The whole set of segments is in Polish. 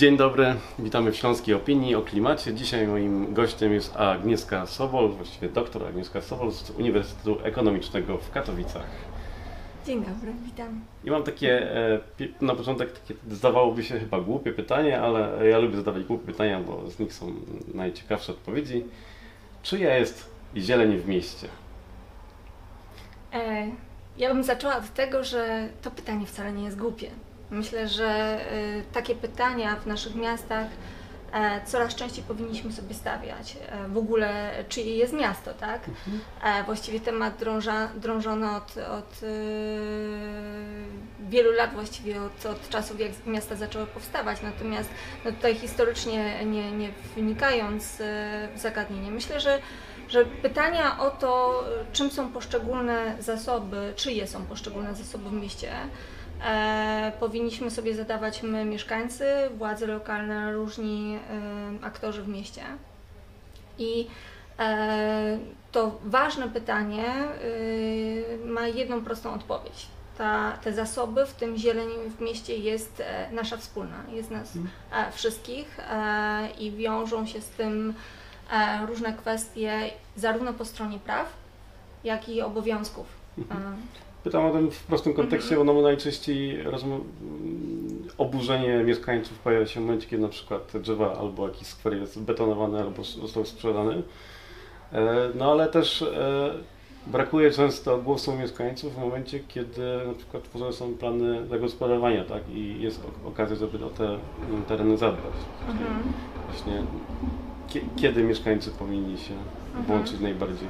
Dzień dobry, witamy w Śląskiej Opinii o klimacie. Dzisiaj moim gościem jest Agnieszka Sobol, właściwie doktor Agnieszka Sobol z Uniwersytetu Ekonomicznego w Katowicach. Dzień dobry, witam. I mam takie, e, na początek takie zdawałoby się chyba głupie pytanie, ale ja lubię zadawać głupie pytania, bo z nich są najciekawsze odpowiedzi. Czyja jest zieleń w mieście? E, ja bym zaczęła od tego, że to pytanie wcale nie jest głupie. Myślę, że e, takie pytania w naszych miastach e, coraz częściej powinniśmy sobie stawiać. E, w ogóle, czyje jest miasto, tak? E, właściwie temat drąża, drążony od, od e, wielu lat, właściwie od, od czasów, jak miasta zaczęły powstawać. Natomiast no tutaj historycznie nie, nie wnikając w zagadnienie, myślę, że że pytania o to, czym są poszczególne zasoby, czyje są poszczególne zasoby w mieście, e, powinniśmy sobie zadawać my, mieszkańcy, władze lokalne, różni e, aktorzy w mieście. I e, to ważne pytanie e, ma jedną prostą odpowiedź. Ta, te zasoby, w tym zieleń w mieście jest e, nasza wspólna, jest nas e, wszystkich e, i wiążą się z tym e, różne kwestie zarówno po stronie praw, jak i obowiązków. E, Pytam o tym w prostym kontekście, bo no najczęściej rozmo- oburzenie mieszkańców pojawia się w momencie, kiedy na przykład drzewa albo jakiś skwer jest betonowany albo został sprzedany. E, No ale też e, brakuje często głosu mieszkańców w momencie, kiedy na przykład tworzone są plany zagospodarowania, tak? I jest okazja, żeby o te tereny zadbać. mhm. Właśnie kie- kiedy mieszkańcy powinni się Mhm. włączyć najbardziej?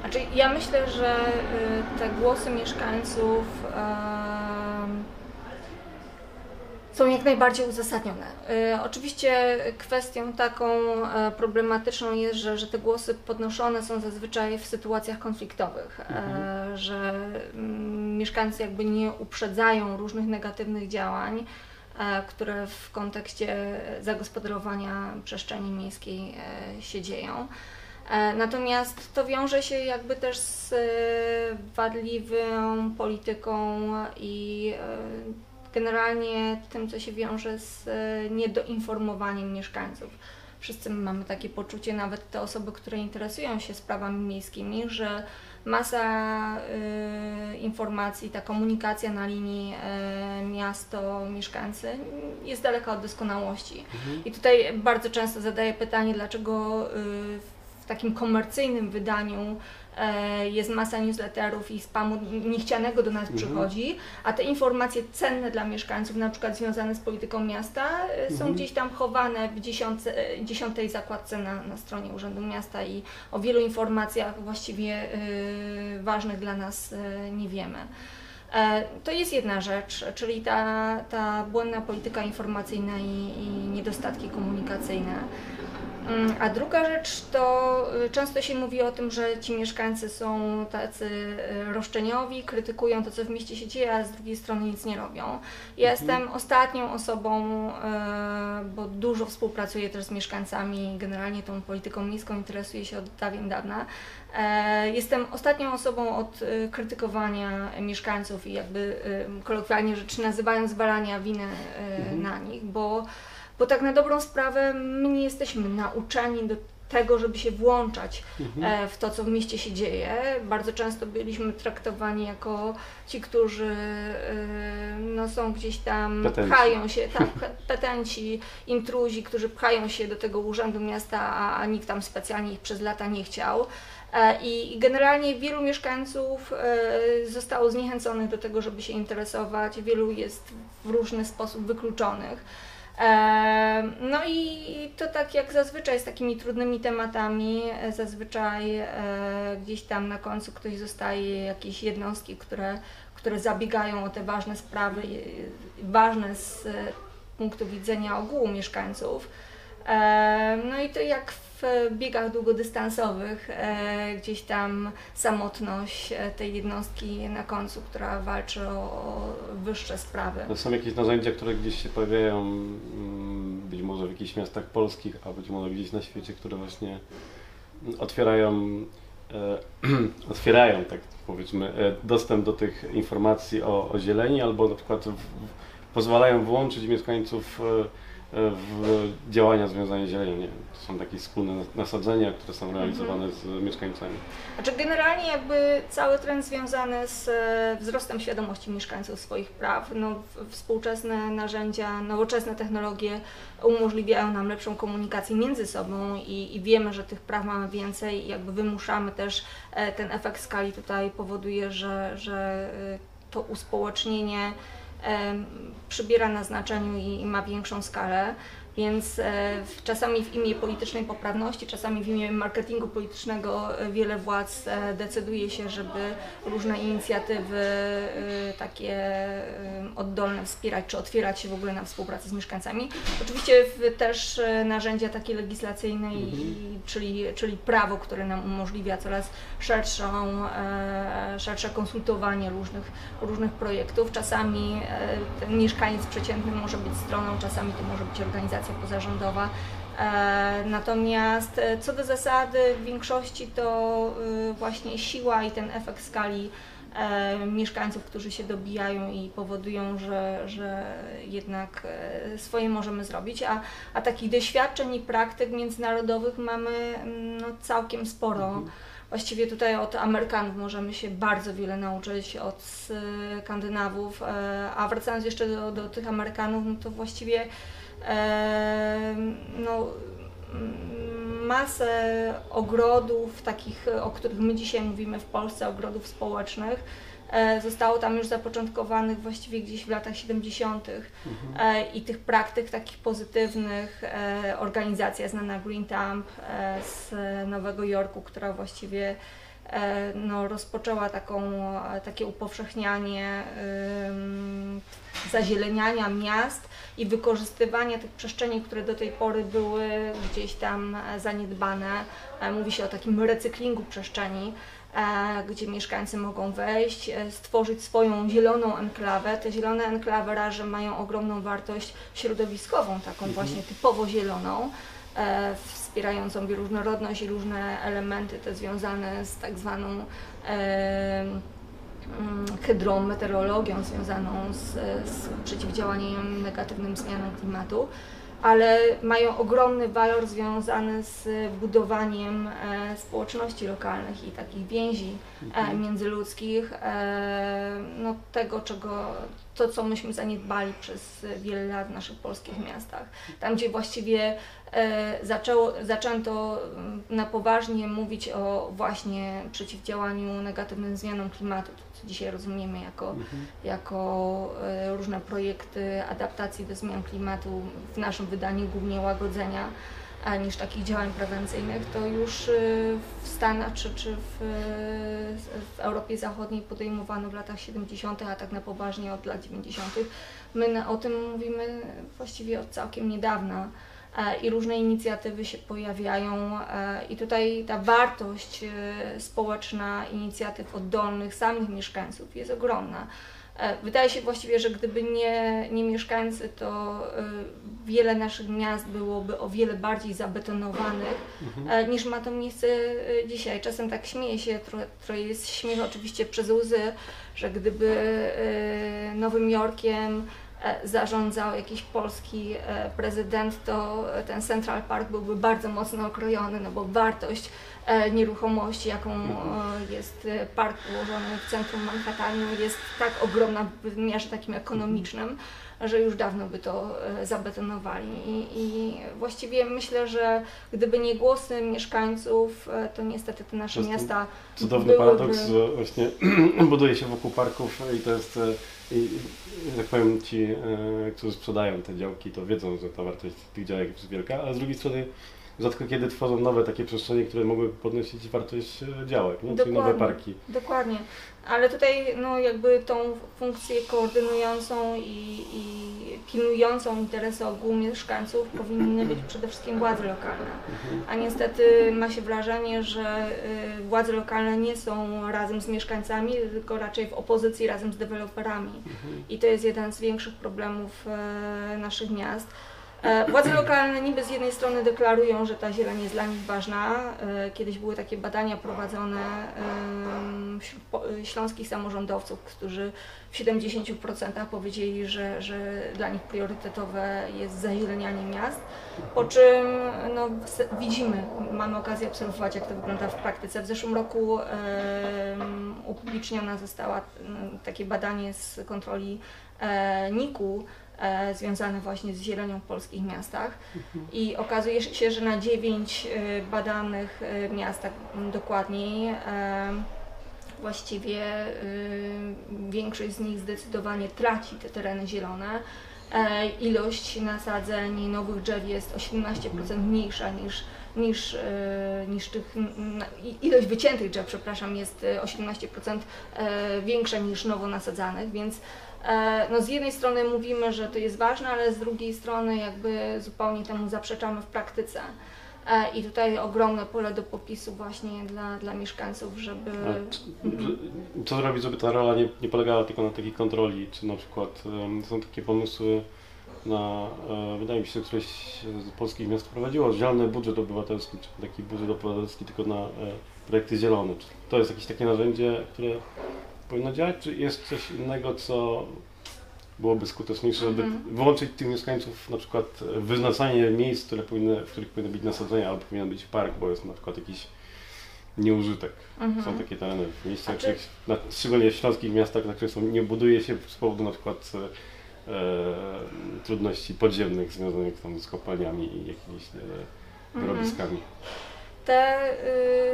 Znaczy, ja myślę, że y, te głosy mieszkańców są jak najbardziej uzasadnione. Y, Oczywiście kwestią taką e, problematyczną jest, że, że te głosy podnoszone są zazwyczaj w sytuacjach konfliktowych, e, że mm, mieszkańcy jakby nie uprzedzają różnych negatywnych działań, e, które w kontekście zagospodarowania przestrzeni miejskiej się dzieją. E, Natomiast to wiąże się jakby też z e, wadliwą polityką i e, generalnie tym, co się wiąże z niedoinformowaniem mieszkańców. Wszyscy mamy takie poczucie, nawet te osoby, które interesują się sprawami miejskimi, że masa e, informacji, ta komunikacja na linii e, miasto-mieszkańcy jest daleka od doskonałości. I tutaj bardzo często zadaję pytanie, dlaczego y, takim komercyjnym wydaniu e, jest masa newsletterów i spamu niechcianego do nas Mhm. przychodzi, a te informacje cenne dla mieszkańców, na przykład związane z polityką miasta, e, są Mhm. gdzieś tam chowane w dziesiątce, e, dziesiątej zakładce na, na stronie Urzędu Miasta i o wielu informacjach właściwie ważnych dla nas nie wiemy. To jest jedna rzecz, czyli ta, ta błędna polityka informacyjna i, i niedostatki komunikacyjne. Mm, A druga rzecz to y, często się mówi o tym, że ci mieszkańcy są tacy y, roszczeniowi, krytykują to, co w mieście się dzieje, a z drugiej strony nic nie robią. Ja jestem ostatnią osobą, e, bo dużo współpracuję też z mieszkańcami, generalnie tą polityką miejską interesuję się od dawien dawna. E, Jestem ostatnią osobą od y, krytykowania mieszkańców i jakby y, kolokwialnie rzecz nazywając zwalania winy y, na nich, bo, bo tak na dobrą sprawę my nie jesteśmy nauczeni do tego, żeby się włączać e, w to, co w mieście się dzieje. Bardzo często byliśmy traktowani jako ci, którzy e, no, są gdzieś tam, Petenci. pchają się, tak, pe- petenci, intruzi, którzy pchają się do tego urzędu miasta, a, a nikt tam specjalnie ich przez lata nie chciał. E, I generalnie wielu mieszkańców zostało zniechęconych do tego, żeby się interesować, wielu jest w różny sposób wykluczonych. No i to tak jak zazwyczaj z takimi trudnymi tematami, e, zazwyczaj e, gdzieś tam na końcu ktoś zostaje, jakieś jednostki, które, które zabiegają o te ważne sprawy, e, ważne z punktu widzenia ogółu mieszkańców. No i to jak w biegach długodystansowych, e, gdzieś tam samotność e, tej jednostki na końcu, która walczy o wyższe sprawy. To są jakieś narzędzia, które gdzieś się pojawiają, mm, być może w jakichś miastach polskich, a być może gdzieś na świecie, które właśnie otwierają, e, otwierają tak powiedzmy, dostęp do tych informacji o, o zieleni, albo na przykład w, pozwalają włączyć mieszkańców w działania związane z zielenią. Nie wiem, to są takie wspólne nasadzenia, które są realizowane z mieszkańcami. Znaczy generalnie jakby cały trend związany z e, wzrostem świadomości mieszkańców swoich praw, no, współczesne narzędzia, nowoczesne technologie umożliwiają nam lepszą komunikację między sobą i, i wiemy, że tych praw mamy więcej i jakby wymuszamy też e, ten efekt skali tutaj powoduje, że, że e, to uspołecznienie przybiera na znaczeniu i, ma większą skalę. Więc e, czasami w imię politycznej poprawności, czasami w imię marketingu politycznego e, wiele władz e, decyduje się, żeby różne inicjatywy takie oddolne wspierać, czy otwierać się w ogóle na współpracę z mieszkańcami. Oczywiście też narzędzia takie legislacyjne, i- czyli, czyli prawo, które nam umożliwia coraz szerszą, szersze konsultowanie różnych, różnych projektów. Czasami ten mieszkaniec przeciętny może być stroną, czasami to może być organizacja pozarządowa. E, Natomiast e, co do zasady, w większości to e, właśnie siła i ten efekt skali mieszkańców, którzy się dobijają i powodują, że, że jednak swoje możemy zrobić, a, a takich doświadczeń i praktyk międzynarodowych mamy mm, no, całkiem sporo. Właściwie tutaj od Amerykanów możemy się bardzo wiele nauczyć, od Skandynawów, a wracając jeszcze do, do tych Amerykanów, no to właściwie no, masę ogrodów, takich, o których my dzisiaj mówimy w Polsce, ogrodów społecznych, e, zostało tam już zapoczątkowanych właściwie gdzieś w latach 70. E, i tych praktyk takich pozytywnych. E, organizacja znana Green Thumb e, z Nowego Jorku, która właściwie e, no, rozpoczęła taką, e, takie upowszechnianie zazieleniania miast i wykorzystywania tych przestrzeni, które do tej pory były gdzieś tam e, zaniedbane. E, Mówi się o takim recyklingu przestrzeni, e, gdzie mieszkańcy mogą wejść, e, stworzyć swoją zieloną enklawę. Te zielone enklawy raże mają ogromną wartość środowiskową, taką właśnie typowo zieloną, e, wspierającą bioróżnorodność i różne elementy te związane z tak zwaną e, mm, hydrą, meteorologią związaną z, z przeciwdziałaniem negatywnym zmianom klimatu, ale mają ogromny walor związany z budowaniem e, społeczności lokalnych i takich więzi e, międzyludzkich, e, no, tego, czego, to co myśmy zaniedbali przez wiele lat w naszych polskich miastach. Tam, gdzie właściwie e, zaczęło, zaczęto mm, na poważnie mówić o właśnie przeciwdziałaniu negatywnym zmianom klimatu, to co dzisiaj rozumiemy jako, jako e, różne projekty adaptacji do zmian klimatu, w naszym wydaniu głównie łagodzenia, niż takich działań prewencyjnych, to już e, w Stanach czy, czy w, e, w Europie Zachodniej podejmowano w latach 70., a tak na poważnie od lat 90. My o tym mówimy właściwie od całkiem niedawna e, i różne inicjatywy się pojawiają e, i tutaj ta wartość e, społeczna inicjatyw oddolnych, samych mieszkańców jest ogromna. E, Wydaje się właściwie, że gdyby nie, nie mieszkańcy, to e, wiele naszych miast byłoby o wiele bardziej zabetonowanych e, niż ma to miejsce dzisiaj. Czasem tak śmieję się, trochę, trochę jest śmiech oczywiście przez łzy, że gdyby Nowym Jorkiem zarządzał jakiś polski e, prezydent, to ten Central Park byłby bardzo mocno okrojony, no bo wartość e, nieruchomości, jaką e, jest e, park położony w centrum Manhattanu, jest tak ogromna w wymiarze takim ekonomicznym, że już dawno by to e, zabetonowali. I, I właściwie myślę, że gdyby nie głosy mieszkańców, e, to niestety te nasze miasta Cudowny byłyby- paradoks, że właśnie buduje się wokół parków i to jest, e, i, jak powiem ci, którzy sprzedają te działki, to wiedzą, że ta wartość tych działek jest wielka, a z drugiej strony rzadko kiedy tworzą nowe takie przestrzenie, które mogły podnosić wartość e, działek, nie? czyli nowe parki. Dokładnie. Ale tutaj no, jakby tą funkcję koordynującą i, i pilnującą interesy ogółu mieszkańców powinny być przede wszystkim władze lokalne. A niestety ma się wrażenie, że y, władze lokalne nie są razem z mieszkańcami, tylko raczej w opozycji razem z deweloperami. I to jest jeden z większych problemów e, naszych miast. E, Władze lokalne niby z jednej strony deklarują, że ta zieleń jest dla nich ważna. E, Kiedyś były takie badania prowadzone wśród e, śląskich samorządowców, którzy w 70% powiedzieli, że, że dla nich priorytetowe jest zazielenianie miast. Po czym no, widzimy, mamy okazję obserwować, jak to wygląda w praktyce. W zeszłym roku upublicznione zostało takie badanie z kontroli NIK-u e, związane właśnie z zielenią w polskich miastach. I okazuje się, że na 9 e, badanych e, miastach dokładniej e, właściwie y, większość z nich zdecydowanie traci te tereny zielone. E, Ilość nasadzeń nowych drzew jest o 17% mniejsza niż, niż, e, niż tych, ilość wyciętych drzew, przepraszam, jest e, o 17% e, większa niż nowo nasadzanych, więc e, no z jednej strony mówimy, że to jest ważne, ale z drugiej strony jakby zupełnie temu zaprzeczamy w praktyce. E, I tutaj ogromne pole do popisu właśnie dla, dla mieszkańców, żeby... Co zrobić, żeby ta rola nie, nie polegała tylko na takiej kontroli, czy na przykład są takie pomysły na, e, wydaje mi się, któreś z polskich miast prowadziło zielony budżet obywatelski, czy taki budżet obywatelski tylko na e, projekty zielone. Czy to jest jakieś takie narzędzie, które powinno działać, czy jest coś innego, co byłoby skuteczniejsze, żeby Mhm. wyłączyć tych mieszkańców, na przykład e, wyznaczanie miejsc, które powinny, w których powinny być nasadzenia, albo powinien być park, bo jest na przykład jakiś nieużytek. Mhm. Są takie tereny w A czy- których, na, szczególnie w śląskich miastach, na których są, nie buduje się z powodu na przykład e, trudności podziemnych związanych tam z kopalniami i jakimiś e, Mhm. wyrobiskami. Te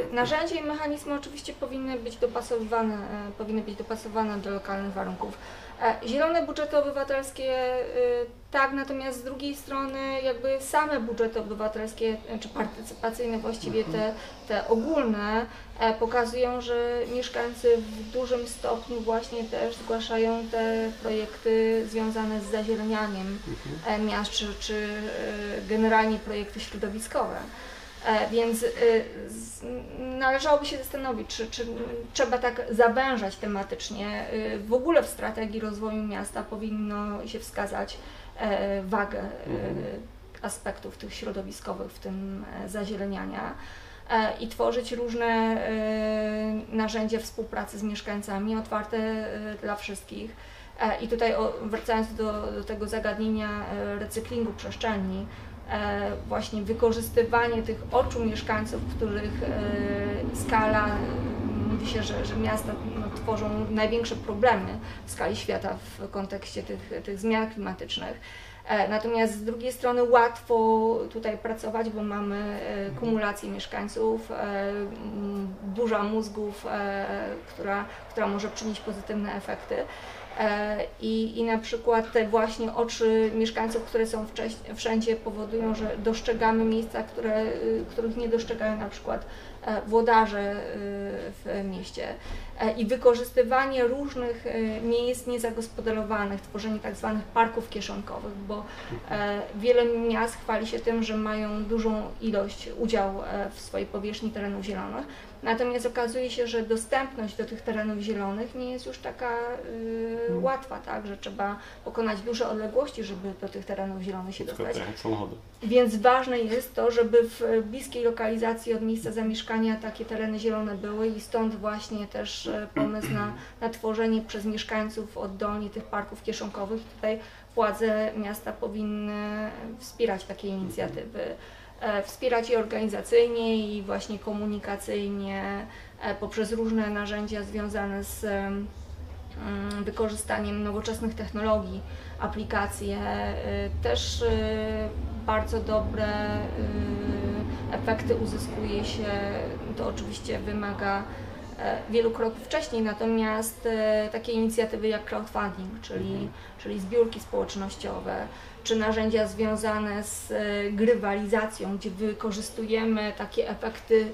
y, narzędzia i mechanizmy oczywiście powinny być dopasowane, e, powinny być dopasowane do lokalnych warunków. E, zielone budżety obywatelskie y, tak, natomiast z drugiej strony jakby same budżety obywatelskie e, czy partycypacyjne właściwie te, te ogólne pokazują, że mieszkańcy w dużym stopniu właśnie też zgłaszają te projekty związane z zazielenianiem e, miast czy, czy generalnie projekty środowiskowe. E, Więc y, należałoby się zastanowić, czy, czy trzeba tak zawężać tematycznie. Y, W ogóle w strategii rozwoju miasta powinno się wskazać e, wagę e, Mhm. aspektów tych środowiskowych, w tym zazieleniania i tworzyć różne narzędzia współpracy z mieszkańcami, otwarte dla wszystkich. I tutaj wracając do, do tego zagadnienia recyklingu przestrzeni, właśnie wykorzystywanie tych oczu mieszkańców, których e, skala, m, mówi się, że, że miasta no, tworzą największe problemy w skali świata w kontekście tych, tych zmian klimatycznych. E, Natomiast z drugiej strony łatwo tutaj pracować, bo mamy e, kumulację mieszkańców, e, burza mózgów, e, która, która może przynieść pozytywne efekty. E, I, I na przykład te właśnie oczy mieszkańców, które są wszędzie, powodują, że dostrzegamy miejsca, które, y, których nie dostrzegają na przykład e, włodarze y, w mieście. E, I wykorzystywanie różnych y, miejsc niezagospodarowanych, tworzenie tak zwanych parków kieszonkowych, bo wiele miast chwali się tym, że mają dużą ilość, udział w swojej powierzchni terenów zielonych, natomiast okazuje się, że dostępność do tych terenów zielonych nie jest już taka y, łatwa, tak, że trzeba pokonać duże odległości, żeby do tych terenów zielonych się dostać. jechać samochodem. Więc ważne jest to, żeby w bliskiej lokalizacji od miejsca zamieszkania takie tereny zielone były i stąd właśnie też e, pomysł na, na tworzenie przez mieszkańców oddolnie tych parków kieszonkowych. Tutaj władze miasta powinny wspierać takie inicjatywy. E, Wspierać je organizacyjnie i właśnie komunikacyjnie e, poprzez różne narzędzia związane z mm, wykorzystaniem nowoczesnych technologii, aplikacje, y, też bardzo dobre efekty uzyskuje się. To oczywiście wymaga e, wielu kroków wcześniej, natomiast e, takie inicjatywy jak crowdfunding, czyli, Mhm. czyli zbiórki społecznościowe, czy narzędzia związane z e, grywalizacją, gdzie wykorzystujemy takie efekty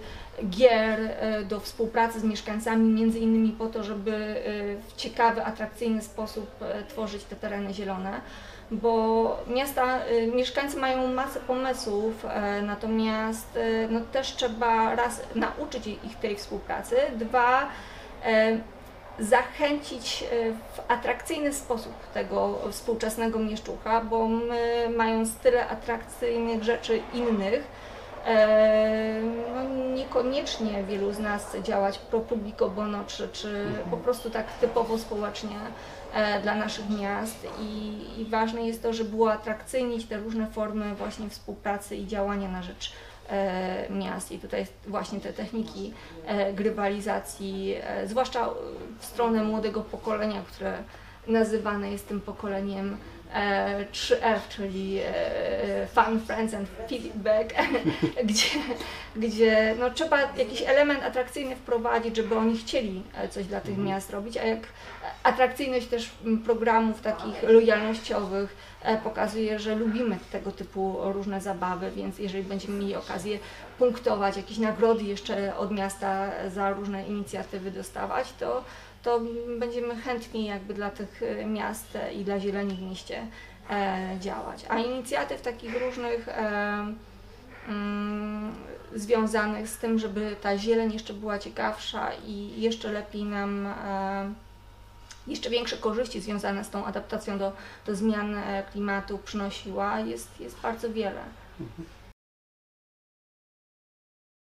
gier e, do współpracy z mieszkańcami, między innymi po to, żeby e, w ciekawy, atrakcyjny sposób e, tworzyć te tereny zielone. Bo miasta, e, mieszkańcy mają masę pomysłów, e, natomiast e, no, też trzeba raz nauczyć ich tej współpracy, dwa e, zachęcić e, w atrakcyjny sposób tego współczesnego mieszczucha, bo my mając tyle atrakcyjnych rzeczy innych, no niekoniecznie wielu z nas chce działać pro publico bono, czy, czy po prostu tak typowo społecznie e, dla naszych miast. I, i ważne jest to, żeby uatrakcyjnić te różne formy właśnie współpracy i działania na rzecz e, miast. I tutaj właśnie te techniki e, grywalizacji, zwłaszcza w stronę młodego pokolenia, które nazywane jest tym pokoleniem 3F, czyli e, Fun, Friends and Feedback, gdzie, gdzie no, trzeba jakiś element atrakcyjny wprowadzić, żeby oni chcieli e, coś dla tych miast robić, a jak atrakcyjność też programów takich lojalnościowych e, pokazuje, że lubimy tego typu różne zabawy, więc jeżeli będziemy mieli okazję punktować, jakieś nagrody jeszcze od miasta za różne inicjatywy dostawać, to, to będziemy chętni jakby dla tych e, miast e, i dla zieleni w mieście e, działać. A inicjatyw takich różnych e, mm, związanych z tym, żeby ta zieleń jeszcze była ciekawsza i jeszcze lepiej nam e, jeszcze większe korzyści związane z tą adaptacją do, do zmian e, klimatu przynosiła, jest, jest bardzo wiele.